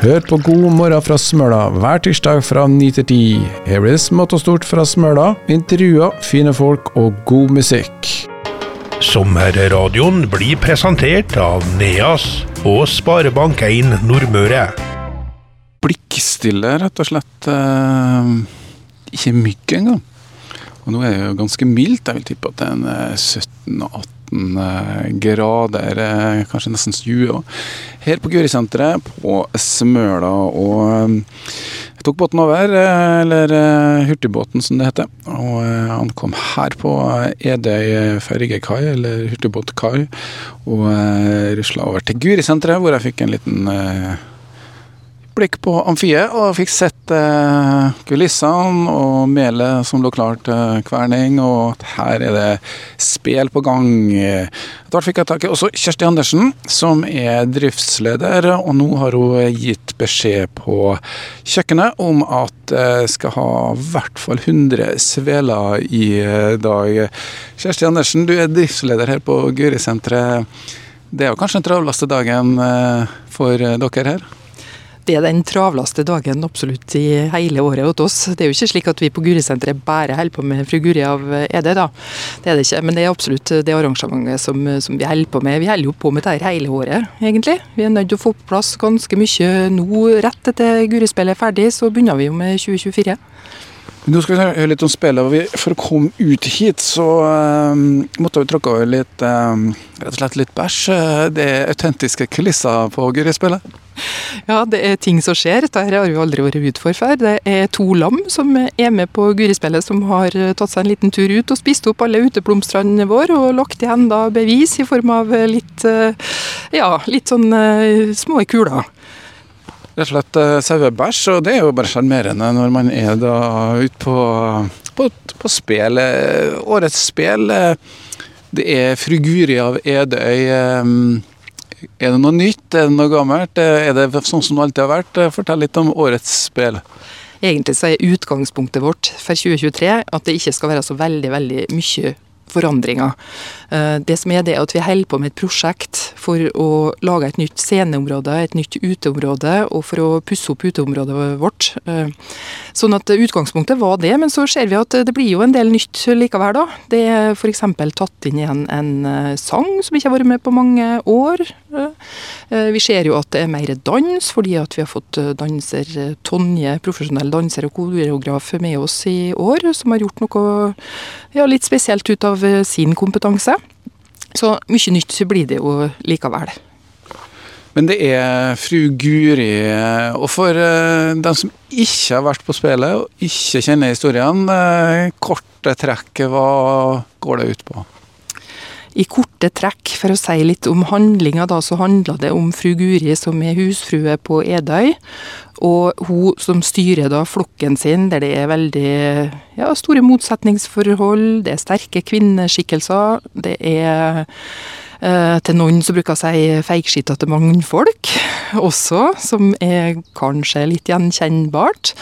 Hør på God morgen fra Smøla hver tirsdag fra 9 til 10. Her blir det smått og stort fra Smøla, intervjuer, fine folk og god musikk. Sommerradioen blir presentert av Neas og Sparebank1 Nordmøre. blikkstille, rett og slett. Eh, ikke mygg engang. Og nå er det jo ganske mildt. Jeg vil tippe at det er en eh, 17-18 eh, grader, eh, kanskje nesten 20. Her på Gurisenteret på Smøla. Og eh, jeg tok båten over, eller hurtigbåten som det heter. Og ankom her på Edøy fergekai, eller hurtigbåtkai. Og rusla over til Gurisenteret, hvor jeg fikk en liten blikk på amfiet og fikk sett eh, kulissene og melet som lå klart til kverning, og at her er det spel på gang. Etter fikk jeg tak i også Kjersti Andersen, som er driftsleder, og nå har hun gitt beskjed på kjøkkenet om at det skal ha i hvert fall 100 sveler i eh, dag. Kjersti Andersen, du er driftsleder her på Gurisenteret. Det er jo kanskje den travleste dagen eh, for eh, dere her? Det er den travleste dagen absolutt i hele året hos oss. Det er jo ikke slik at vi på Gurisenteret bare holder på med Fru Guri av ED da. Det er det ikke. Men det er absolutt det arrangementet som, som vi holder på med. Vi holder jo på med dette hele året, egentlig. Vi er nødt til å få på plass ganske mye nå. Rett etter Gurispillet er ferdig, så begynner vi jo med 2024. Nå skal vi høre litt om spillet. For å komme ut hit, så um, måtte vi tråkke over litt um, rett og slett litt bæsj. Eh, Det er autentiske kulisser på Guri-spillet. Ja, det er ting som skjer. Dette har vi aldri vært ut for før. Det er to lam som er med på Gurispillet, som har tatt seg en liten tur ut og spist opp alle uteblomstene våre og lagt igjen da bevis i form av litt, eh, ja, litt sånn eh, små kuler. Rett og slett eh, sauebæsj, og det er jo bare sjarmerende når man er da ute på, på, på spel. Eh, Årets spel, eh, det er Fru Guri av Edøy. Er det noe nytt, er det noe gammelt? Er det sånn som det alltid har vært? Fortell litt om årets spel. Egentlig så er utgangspunktet vårt for 2023 at det ikke skal være så veldig, veldig mye forandringer. Eh, Det som er det er at vi holder på med et prosjekt for å lage et nytt sceneområde, et nytt uteområde, og for å pusse opp uteområdet vårt. Eh, Sånn at utgangspunktet var det, men så ser vi at det blir jo en del nytt likevel, da. Det er f.eks. tatt inn igjen en eh, sang som ikke har vært med på mange år. Vi ser jo at det er mer dans, fordi at vi har fått danser Tonje, profesjonell danser og koreograf med oss i år, som har gjort noe ja, litt spesielt ut av sin kompetanse. Så mye nytt så blir det jo likevel. Men det er fru Guri. Og for eh, dem som ikke har vært på spillet og ikke kjenner historien, eh, korte trekk, hva går det ut på? I korte trekk, for å si litt om handlinga, da, så handler det om fru Guri som er husfrue på Edøy. Og hun som styrer da flokken sin, der det er veldig ja, store motsetningsforhold, det er sterke kvinneskikkelser, det er til noen som bruker å si feigskitete mannfolk også, som er kanskje litt gjenkjennbart,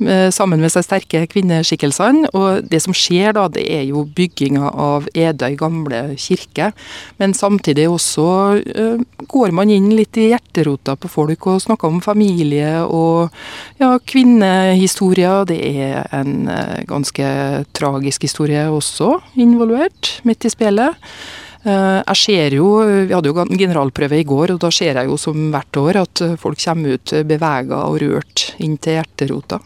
eh, sammen med de sterke kvinneskikkelsene. Og det som skjer da, det er jo bygginga av Edøy gamle kirke. Men samtidig også eh, går man inn litt i hjerterota på folk og snakker om familie og ja, kvinnehistorier. Det er en eh, ganske tragisk historie også involvert midt i spillet. Eh, Jeg ser jo, Vi hadde jo generalprøve i går, og da ser jeg jo som hvert år at eh, folk kommer ut bevega og rørt inn til hjerterota.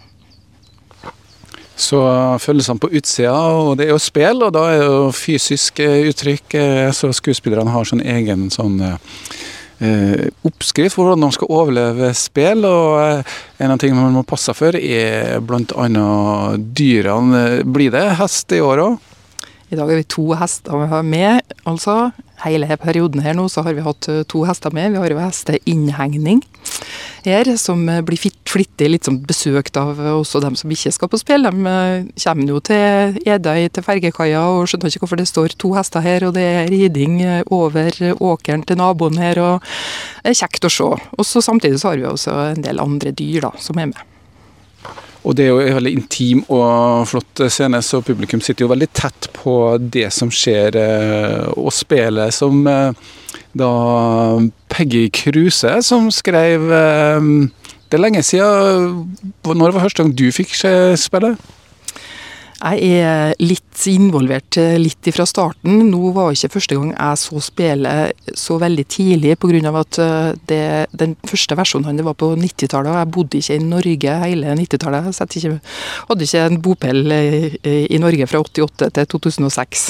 Så følelsene på utsida, og det er jo spill, og da er jo fysisk eh, uttrykk. eh, Så skuespillerne har sånn egen sånn eh, eh, oppskrift for hvordan de skal overleve spill. Og eh, en av tingene man må passe for, er bl.a. dyrene. Blir det hest i år òg? I dag har vi to hester vi har med, altså. Hele perioden her nå så har vi hatt eh, to hester med. Vi har jo hesteinnhegning her, som eh, blir flittig litt sånn besøkt av også dem som ikke skal på spill. De eh, kommer jo til Edøy, til fergekaia, og skjønner ikke hvorfor det står to hester her, og det er riding over åkeren til naboen her, og det er kjekt å se. Og så samtidig så har vi også en del andre dyr da, som er med. Og det er jo en veldig intim og flott scene, så publikum sitter jo veldig tett på det som skjer. eh, Og spillet som eh, da Peggy Kruse, som skrev eh, Det er lenge siden. Når var første gang du fikk se spillet? Jeg er litt involvert eh, litt fra starten. Nå var ikke første gang jeg så spillet så veldig tidlig, pga. at eh, det, den første versjonen det var på 90-tallet. Jeg bodde ikke i Norge hele 90-tallet. Jeg hadde ikke en bopel i Norge fra 88 til 2006.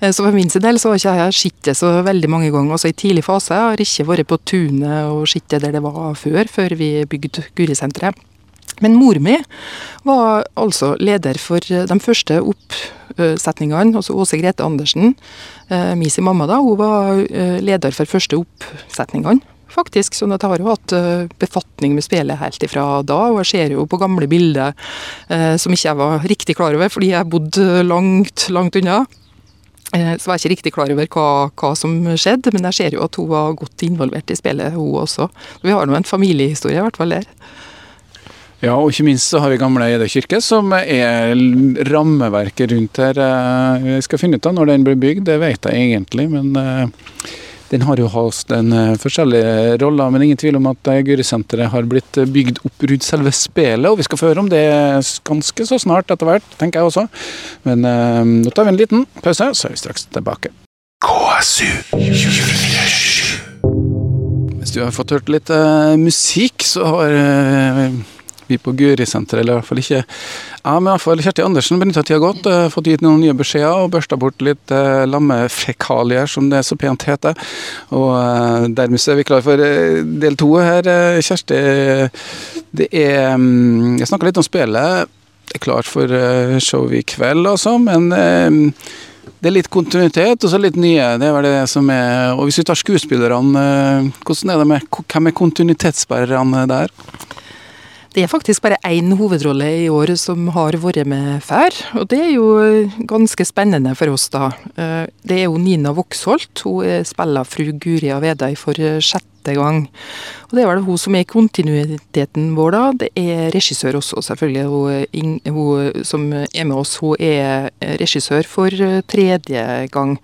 Eh, så for min del så har ikke jeg sett det så veldig mange ganger. Også i tidlig fase jeg har ikke vært på tunet og sett det der det var før, før vi bygde Gurisenteret. Men mor mi var altså leder for eh, de første oppsetningene. Altså Åse Grete Andersen, eh, min sin mamma, da, hun var eh, leder for første oppsetningene. Faktisk, sånn at Jeg har jo hatt befatning med spillet helt ifra da, og jeg ser jo på gamle bilder som ikke jeg var riktig klar over, fordi jeg bodde langt, langt unna. Så var jeg ikke riktig klar over hva, hva, som skjedde, men jeg ser jo at hun var godt involvert i spillet, hun også. Vi har nå en familiehistorie i hvert fall der. Ja, og ikke minst så har vi Gamle Eide kirke, som er rammeverket rundt her. Jeg skal finne ut av når den blir bygd, det vet jeg egentlig, men eh, den har jo hatt en eh, forskjellige roller. Men ingen tvil om at Gurisenteret har blitt bygd opp rundt selve spelet, og vi skal få høre om det ganske så snart etter hvert, tenker jeg også. Men nå tar vi en liten pause, så er vi straks tilbake. KSU Hvis du har fått hørt litt uh, musikk, så har uh, vi på Gurisenteret, eller i hvert fall ikke Ja, men i hvert fall Kjersti Andersen benytta tida godt. Uh, fått gitt noen nye beskjeder og børsta bort litt uh, lammefekalier, som det så pent heter. Og uh, dermed så er vi klar for uh, del to her, Kjersti. Det er um, Jeg snakka litt om spillet. Det er klart for show i kveld, altså, men det er litt kontinuitet og så litt nye. Det er vel det som er Og hvis vi tar skuespillerne, hvordan er det med Hvem er kontinuitetsbærerne der? Det er faktisk bare én hovedrolle i år som har vært med før, og det er jo ganske spennende for oss, da. Eh, det er jo Nina Voksholt. Hun spiller fru Guria Avedøy for sjette gang. Og det er vel hun som er kontinuiteten vår, da. Det er regissør også, selvfølgelig. Hun, hun som er med oss, hun er regissør for tredje gang.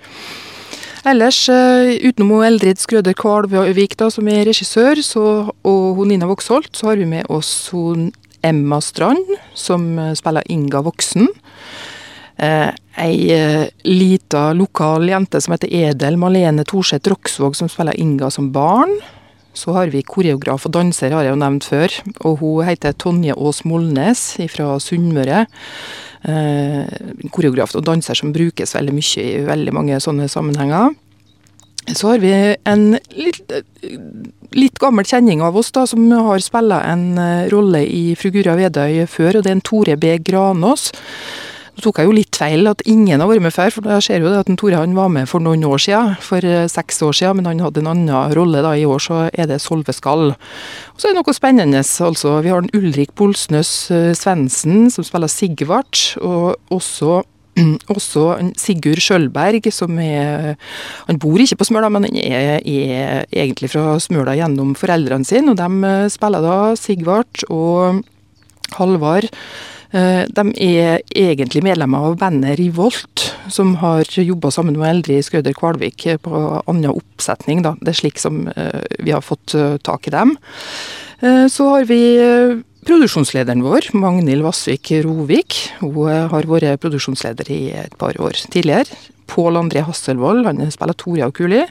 Ellers, eh, utenom Eldrid Skrøder Kvalvik, da, som er regissør, så, og hun Nina Voksholt, så har vi med oss hun Emma Strand, som eh, spiller Inga Voksen. Eh, ei eh, lita lokal jente som heter Edel Malene Thorseth Roksvåg, som spiller Inga som barn. Så har vi koreograf og danser, har jeg jo nevnt før. Og hun heter Tonje Aas Molnes fra Sunnmøre eh, koreograf og danser som brukes veldig mye i veldig mange sånne sammenhenger. Så har vi en litt, litt gammel kjenning av oss da, som har spilt en eh, rolle i Fru Gura Vedøy før, og det er en Tore B. Granås. Nå tok jeg jo litt feil at ingen har vært med før, for jeg ser jo det at Tore han var med for noen år siden, for eh, seks år siden, men han hadde en annen rolle da. I år så er det Solve Skall. Og så er det noe spennende, altså. Vi har en Ulrik Bolsnøs uh, Svendsen som spiller Sigvart, og også også Sigurd Skjølberg, som er Han bor ikke på Smøla, men han er, er egentlig fra Smøla gjennom foreldrene sine. Og de eh, spiller da Sigvart og Halvard Eh, de er egentlig medlemmer av bandet Rivolt, som har jobba sammen med Eldrid Skauder Kvalvik på annen oppsetning. Da. Det er slik som eh, vi har fått eh, tak i dem. Så har vi produksjonslederen vår, Magnhild Vassvik Rovik. Hun har vært produksjonsleder i et par år tidligere. Pål André Hasselvold, han spiller Toria og Kuli.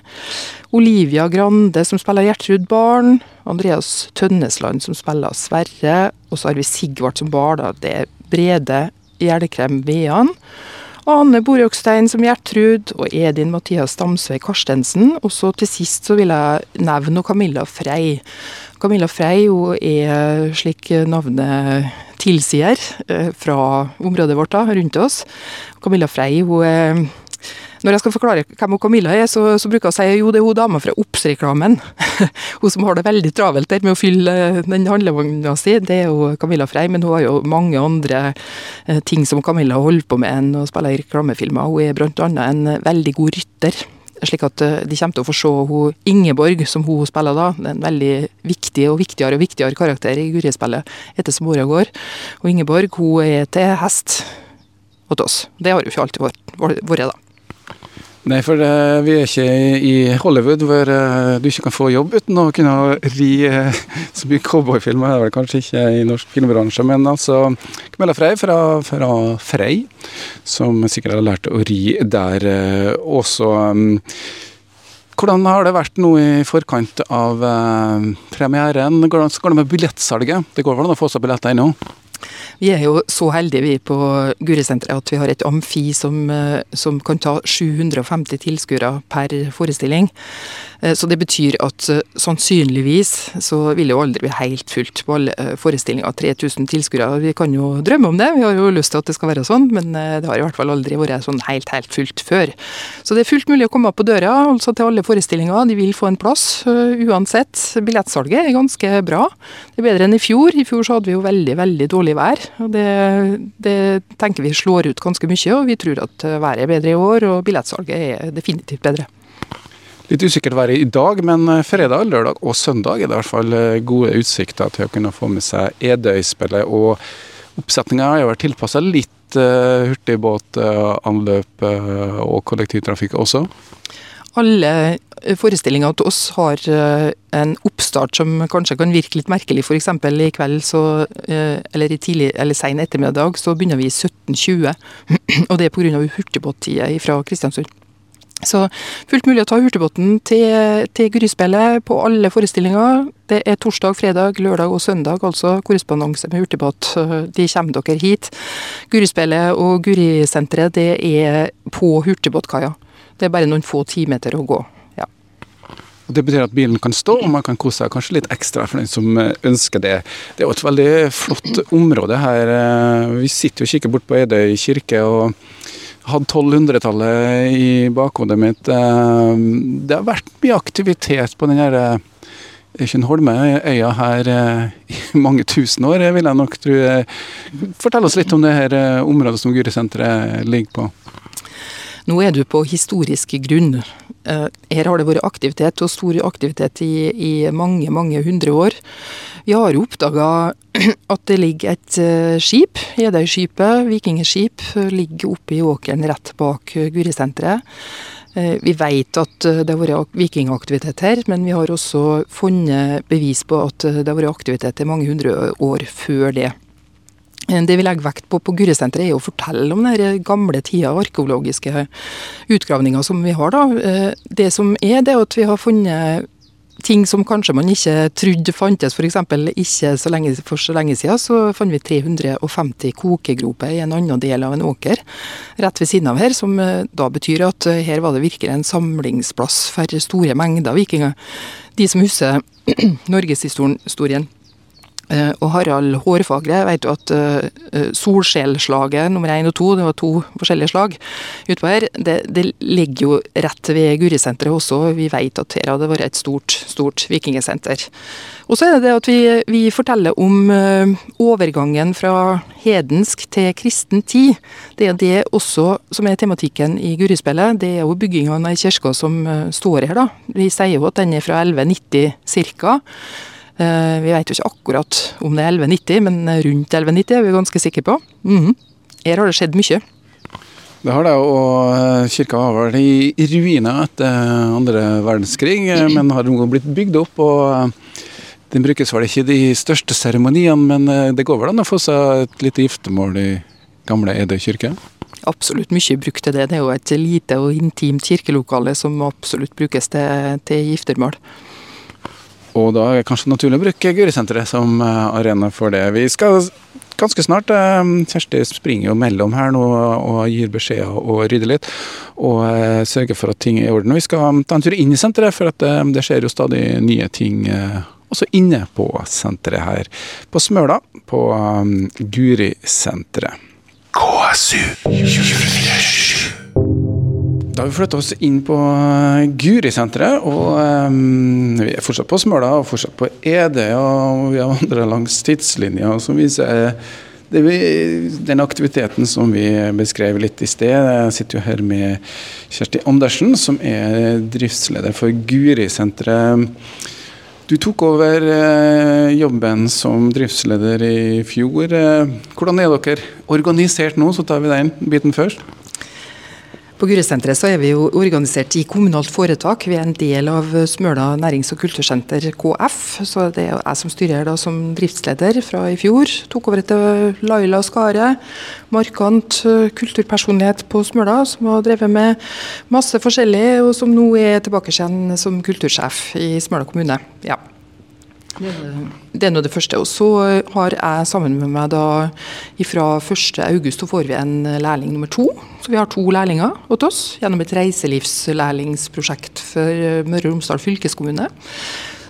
Olivia Grande, som spiller Gjertrud Barn. Andreas Tønnesland, som spiller Sverre. Og så har vi Sigvart som bar, da. Det er Brede Gjelkrem Vean. Ane Borøkstein som Gjertrud, og Edin Mathias Stamsvei Karstensen. Og så til sist så vil jeg nevne Camilla Frei. Camilla Frei hun er, slik navnet tilsier, eh, fra området vårt da, rundt oss. Camilla Frei hun er når jeg skal forklare hvem Camilla er, så, så bruker jeg å si jo, det er hun dama fra Obs-reklamen. hun som har det veldig travelt der med å fylle eh, den handlevogna si. Det er jo Camilla Frei, men hun har jo mange andre eh, ting som Camilla holder på med enn å spille i reklamefilmer. Hun er annet en veldig god rytter. Slik at eh, de kommer til å få se hun Ingeborg, som hun spiller da. En veldig viktig og viktigere og viktigere karakter i Guri-spillet etter som åra går. Og Ingeborg hun er til hest hos oss. Det har jo ikke alltid vært, da. Nei, for uh, vi er ikke i Hollywood hvor uh, du ikke kan få jobb uten å kunne ri uh, så mye cowboyfilmer. Det er vel kanskje ikke i norsk filmbransje, men altså Camilla Frey fra, fra Frey, som sikkert har lært å ri der også. Um, hvordan har det vært nå i forkant av premieren? Hvordan går det med billettsalget? Det går vel an å få seg billetter ennå? Vi er jo så heldige vi på Guresenteret at vi har et amfi som, eh, som kan ta 750 tilskuere per forestilling. Eh, så det betyr at eh, sannsynligvis så vil det jo aldri bli helt fullt på alle forestillinger. 3000 tilskuere. Vi kan jo drømme om det, vi har jo lyst til at det skal være sånn, men det har i hvert fall aldri vært sånn helt, helt fullt før. Så det er fullt mulig å komme opp på døra, altså til alle forestillinger. De vil få en plass uansett. Billettsalget er ganske bra. Det er bedre enn i fjor. I fjor så hadde vi jo veldig, veldig dårlig vær. og det, det tenker vi slår ut ganske mye, og vi tror at været er bedre i år, og billettsalget er definitivt bedre. Litt usikkert vær i dag, men eh, fredag, lørdag og søndag er det i hvert fall eh, gode utsikter til å kunne få med seg Edøy-spillet. Og oppsetninga har jo vært tilpassa litt uh, hurtigbåtanløp uh, og kollektivtrafikk også. Alle forestillinger til oss har en oppstart som kanskje kan virke litt merkelig. F.eks. i kveld, så, eller i tidlig, eller sen ettermiddag, så begynner vi i 17.20. Og det er pga. hurtigbåttida fra Kristiansund. Så fullt mulig å ta hurtigbåten til, til Gryspillet på alle forestillinger. Det er torsdag, fredag, lørdag og søndag, altså korrespondanse med hurtigbåt. De kommer dere hit. Gurispillet og Gurisenteret det er på hurtigbåtkaia. Det er bare noen få timeter å gå. Ja. Det betyr at bilen kan stå, og man kan kose seg kanskje litt ekstra for den som eh, ønsker det. Det er jo et veldig flott område her. Eh, vi sitter jo og kikker bort på Edøy kirke. og hadde 1200-tallet i bakhodet mitt. Eh, det har vært mye aktivitet på den Kjønholme-øya her eh, i mange tusen år, vil jeg nok tro. Fortell oss litt om det her eh, området som Gurisenteret ligger på. Nå er du på historisk grunn. Her har det vært aktivitet, og stor aktivitet i, i mange, mange hundre år. Vi har oppdaga at det ligger et uh, skip, Edøyskipet, vikingskip, ligger oppe i åkeren rett bak uh, Gurisenteret. Vi vet at det har vært vikingaktivitet her, men vi har også funnet bevis på at det har vært aktivitet i mange hundre år før det. Det vi legger vekt på på Gurresenteret er å fortelle om den gamle tida, arkeologiske utgravninger som vi har. da. Det som er, det er at vi har funnet ting som kanskje man ikke trodde fantes. F.eks. ikke så lenge, for så lenge siden så fant vi 350 kokegroper i en annen del av en åker rett ved siden av her, som eh, da betyr at eh, her var det virkelig en samlingsplass for store mengder vikinger. De som husker norgeshistorien Eh, og Harald Hårfagre vet jo at uh, Solskjellslaget nummer én og to, det var to forskjellige slag utpå her, det, det, ligger jo rett ved Gurisenteret også. Vi vet at her hadde vært et stort, stort vikingesenter. Og så er det det at vi, vi forteller om overgangen fra hedensk til kristen tid. Det er det også som er tematikken i Gurispillet. Det er jo bygginga av ei kirke som står her, da. Vi sier jo at den er fra 1190 ca. Eh, vi vet jo ikke akkurat om det er 1190, men rundt 1190 er vi ganske sikre på. Mm. Her har det skjedd mye. Det har det, og eh, kirka har vært i ruiner etter andre verdenskrig, eh, men har blitt bygd opp. og Den brukes vel ikke i de største seremoniene, men det går vel an å få seg et lite giftermål i gamle Edøy kirke? Absolutt mye brukt til det. Det er jo et lite og intimt kirkelokale som absolutt brukes til, til giftermål. Og da er det kanskje naturlig å bruke Gurisenteret som eh, arena for det. Vi skal ganske snart eh, Kjersti springer jo mellom her nå og gir beskjeder og rydder litt. Og eh, sørger for at ting er i orden. Vi skal ta en tur inn i senteret, for at det skjer jo stadig nye ting også inne på senteret her på Smøla, på Gurisenteret. KSU 24 da har vi flytta oss inn på Guri-senteret. Og um, vi er fortsatt på Smøla og fortsatt på Edøya. Og vi har vandra langs tidslinja som viser vi, den aktiviteten som vi beskrev litt i sted. Jeg sitter jo her med Kjersti Andersen, som er driftsleder for Guri-senteret. Du tok over eh, jobben som driftsleder i fjor. Hvordan er dere organisert nå? Så tar vi den biten først. På Guresenteret så er vi jo organisert i kommunalt foretak. Vi er en del av Smøla nærings- og kultursenter, KF. Så det er jeg som styrer da som driftsleder fra i fjor. Tok over etter Laila Skare. Markant eh, kulturpersonlighet på Smøla, som har drevet med masse forskjellig, og som nå er tilbake igjen som kultursjef i Smøla kommune. Ja. Det er nå det første. Og så har jeg sammen med meg da fra 1.8 så får vi en lærling nummer to. Så vi har to lærlinger hos oss gjennom et reiselivslærlingsprosjekt for Møre og Romsdal fylkeskommune.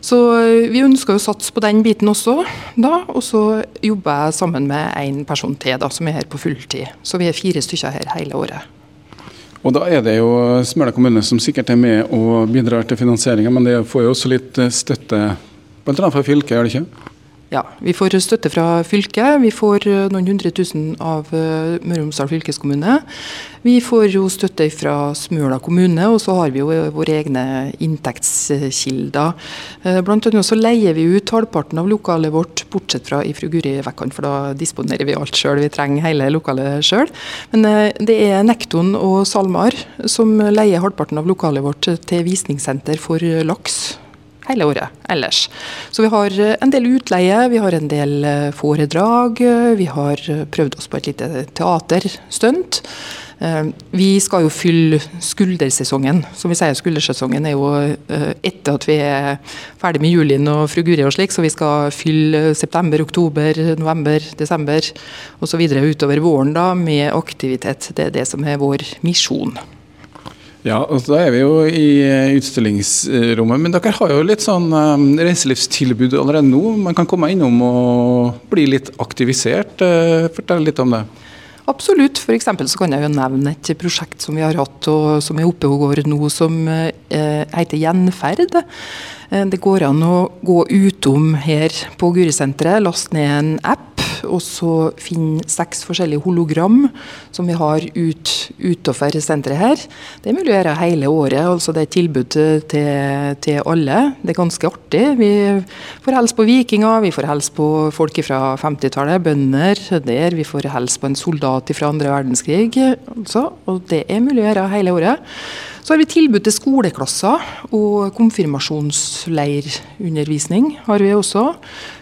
Så vi ønsker å satse på den biten også, da. Og så jobber jeg sammen med en person til da, som er her på fulltid. Så vi er fire stykker her hele året. Og Da er det jo Smøla kommune som sikkert er med og bidrar til finansieringa, men det får jo også litt støtte Bl.a. fra fylket, gjør det ikke? Ja, vi får støtte fra fylket. Vi får eh, noen hundre tusen av eh, Møre og Romsdal fylkeskommune. Vi får jo støtte fra Smøla kommune, og så har vi jo våre egne inntektskilder. Eh, blant annet så leier vi ut halvparten av lokalet vårt, bortsett fra i Fru Guri Vekkan, for da disponerer vi alt sjøl. Vi trenger hele lokalet sjøl. Men det er Nekton og SalMar som leier halvparten av lokalet vårt til visningssenter for laks hele året ellers. Så vi har eh, en del utleie, vi har en del eh, foredrag, vi har eh, prøvd oss på et lite teaterstunt. Vi skal jo fylle skuldersesongen. Som vi sier, skuldersesongen er jo etter at vi er ferdig med julien og fru Guri og slik, så vi skal fylle september, oktober, november, desember osv. utover våren da med aktivitet. Det er det som er vår misjon. Ja, og da er vi jo i eh, utstillingsrommet. Men dere har jo litt sånn um, reiselivstilbud allerede nå. Man kan komme innom og bli litt aktivisert. Uh, fortell litt om det. Absolutt. For så kan jeg jo nevne et prosjekt som vi har hatt og som er oppe og går nå, som heter Gjenferd. Det går an å gå utom her på Gurisenteret, laste ned en app og så finne seks forskjellige hologram som vi har ut, utenfor senteret her. Det er mulig å gjøre hele året. altså Det er tilbud til, til alle. Det er ganske artig. Vi får hilse på vikinger, vi får hilse på folk fra 50-tallet, bønder der. Vi får hilse på en soldat fra andre verdenskrig. Altså, og det er mulig å gjøre hele året. Så har vi tilbud til skoleklasser og konfirmasjonsleirundervisning. har Vi også.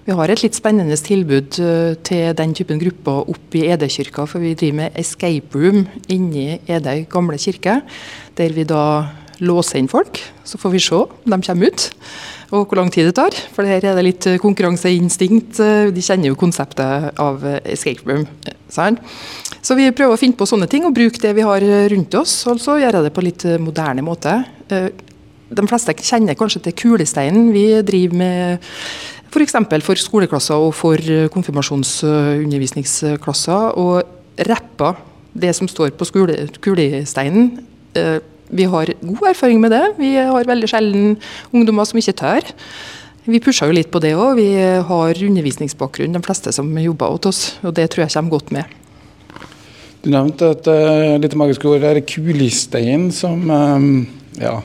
Vi har et litt spennende tilbud eh, til den typen grupper oppe i Edøykirka. For vi driver med escape room inni Edøy gamle kirke. Der vi da låser inn folk. Så får vi se om de kommer ut og hvor lang tid det tar. For her er det litt konkurranseinstinkt. De kjenner jo konseptet av escape room. Så vi prøver å finne på sånne ting og bruke det vi har rundt oss. Altså gjøre det på litt moderne måte. Eh, de fleste kjenner kanskje til kulesteinen. Vi driver med f.eks. For, for skoleklasser og for konfirmasjonsundervisningsklasser. Og rapper det som står på kulesteinen. Eh, vi har god erfaring med det. Vi har veldig sjelden ungdommer som ikke tør. Vi pusha jo litt på det òg. Vi har undervisningsbakgrunn, de fleste som jobber hos oss. Og det tror jeg kommer godt med. Du nevnte et uh, lite magisk ord, det er kulistein, som um, ja,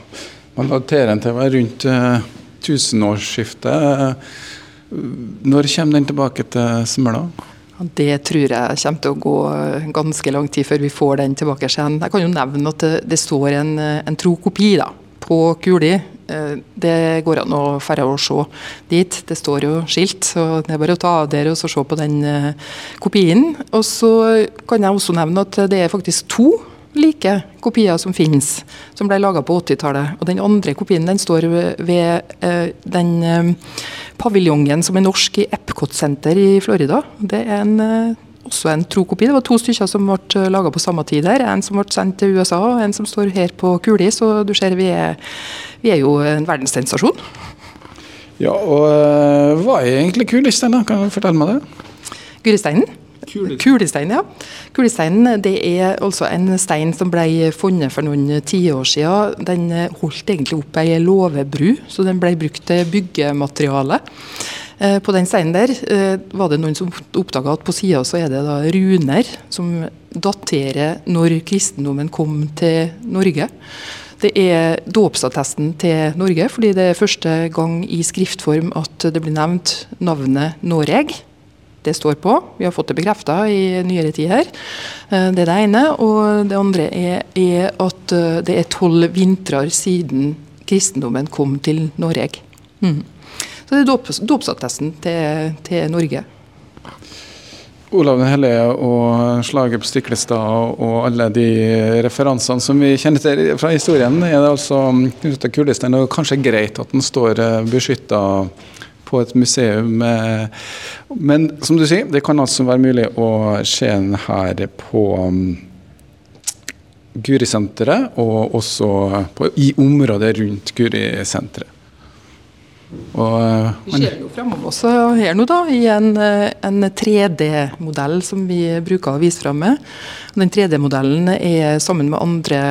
man daterer den til å være rundt uh, tusenårsskiftet. Når kommer den tilbake til Smøla? Det tror jeg kommer til å gå ganske lang tid før vi får den tilbake igjen. Jeg kan jo nevne at det, står en, en tro kopi da, på Kuli. Eh, det går an å færre å se dit. Det står jo skilt, så det er bare å ta av der og se på den eh, kopien. Og så kan jeg også nevne at det er faktisk to like kopier som finnes, som ble laga på 80-tallet. Og Den andre kopien den står ved eh, den eh, paviljongen som er norsk i Epcot Center i Florida. Det er en, eh, også en trokopi. Det var to stykker som ble eh, laga på samme tid der. En som ble sendt til USA, og en som står her på Kuli. Så du ser, vi er, vi er jo en verdenssensasjon. Ja, og eh, hva er egentlig Kulistein, da? Kan du fortelle meg det? Guristeinen? Kulestein, ja. Kulesteinen det er altså en stein som ble funnet for noen tiår siden. Den holdt egentlig opp ei låvebru, så den ble brukt til byggemateriale. Eh, på den steinen der eh, var det noen som oppdaga at på sida så er det da runer som daterer når kristendommen kom til Norge. Det er dåpsattesten til Norge, fordi det er første gang i skriftform at det blir nevnt navnet Noreg det står på. Vi har fått det bekrefta i nyere tid her. Eh, det er det ene. Og det andre er, er at eh, det er tolv vintrer siden kristendommen kom til Norge. Mm. Så det er dåps, dåpsattesten til, til Norge. Olav den hellige og slaget på Stiklestad og alle de referansene som vi kjenner til fra historien, er det altså Kulestein. Og kanskje greit at den står eh, beskytta på et museum. Men som du sier, det kan altså være mulig å se den her på Guri-senteret, og også på, i området rundt Gurisenteret. Og, eh, vi ser jo framover også her nå, da, i en, eh, en 3D-modell som vi bruker å vise fram med. Den 3D-modellen er sammen med andre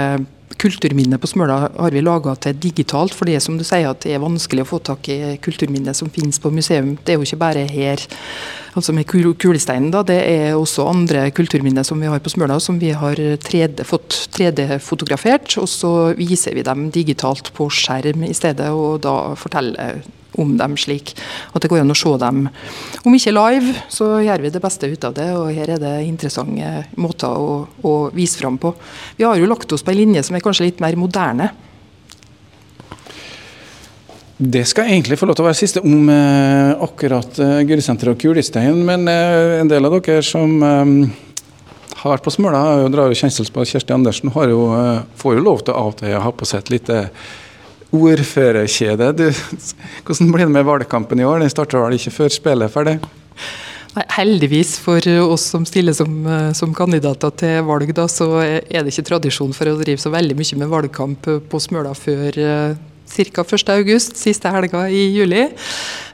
kulturminner på Smøla har vi laga til digitalt, for det som du sier at det er vanskelig å få tak i kulturminnet som finnes på museum. Det er jo ikke bare her altså med kulesteinen. da, Det er også andre kulturminner som vi har på Smøla, som vi har 3D, fått 3D-fotografert. Og så viser vi dem digitalt på skjerm i stedet, og da forteller om dem slik at det går an å se dem. Om ikke live, så gjør vi det beste ut av det, og her er det interessante måter å, å vise fram på. Vi har jo lagt oss på en linje som er kanskje litt mer moderne. Det skal egentlig få lov til å være siste om eh, akkurat eh, Gurisenteret og Kulestein. Men eh, en del av dere som eh, har vært på Smøla, og drar jo kjensel på Kjersti Andersen, jo, eh, får jo lov til av og til å ha på seg et lite ordførerkjede. Du, hvordan blir det med valgkampen i år? Den starter vel ikke før spillet er ferdig? Nei, heldigvis for oss som stiller som, eh, som, kandidater til valg, da, så er det ikke tradisjon for å drive så veldig mye med valgkamp på Smøla før ca. 1.8, siste helga i juli.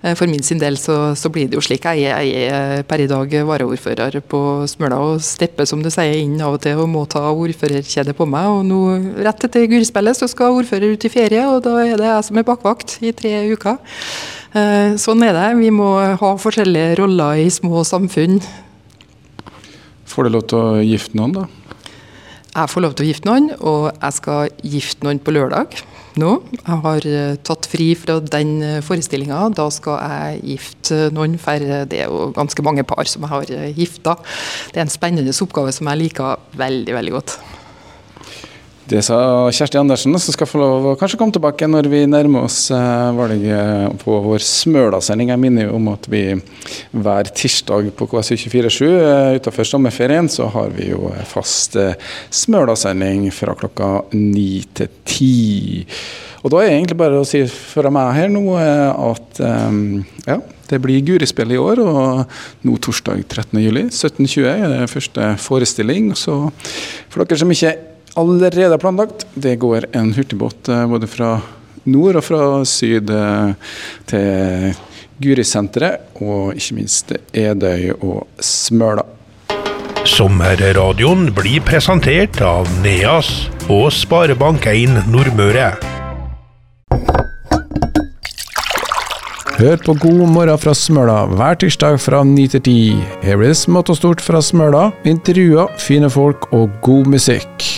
Eh, for min sin del så, så, blir det jo slik. Jeg, jeg er per i dag varaordfører på Smøla og stepper som du sier inn av og til og må ta ordførerkjedet på meg. og nå Rett etter gullspillet så skal ordfører ut i ferie, og da er det jeg som er bakvakt i tre uker. Eh, sånn er det. Vi må ha forskjellige roller i små samfunn. Får du lov til å gifte noen, da? Jeg får lov til å gifte noen, og jeg skal gifte noen på lørdag nå. Jeg har eh, tatt fri fra den eh, forestillinga. Da skal jeg gifte noen, for det er jo ganske mange par som jeg har eh, gifta. Det er en spennende oppgave som jeg liker veldig, veldig godt. Det sa Kjersti Andersen, som skal få lov å kanskje komme tilbake når vi nærmer oss eh, valget på vår Smøla-sending. Jeg minner om at vi hver tirsdag på KSU247 eh, utenfor sommerferien så har vi jo fast eh, Smøla-sending fra klokka ni til ti. Og da er det egentlig bare å si fra meg her nå at ja, det blir Gurispill i år, og nå torsdag 13.07. 17.20 er det første forestilling. Så for dere som ikke allerede planlagt. Det går en hurtigbåt eh, både fra nord og fra syd eh, til Gurisenteret, og ikke minst Edøy og Smøla. Sommerradioen blir presentert av NEAS og Sparebank1 Nordmøre. Hør på God morgen fra Smøla hver tirsdag fra 9 til 10. Her blir det smått og stort fra Smøla, intervjuer, fine folk og god musikk.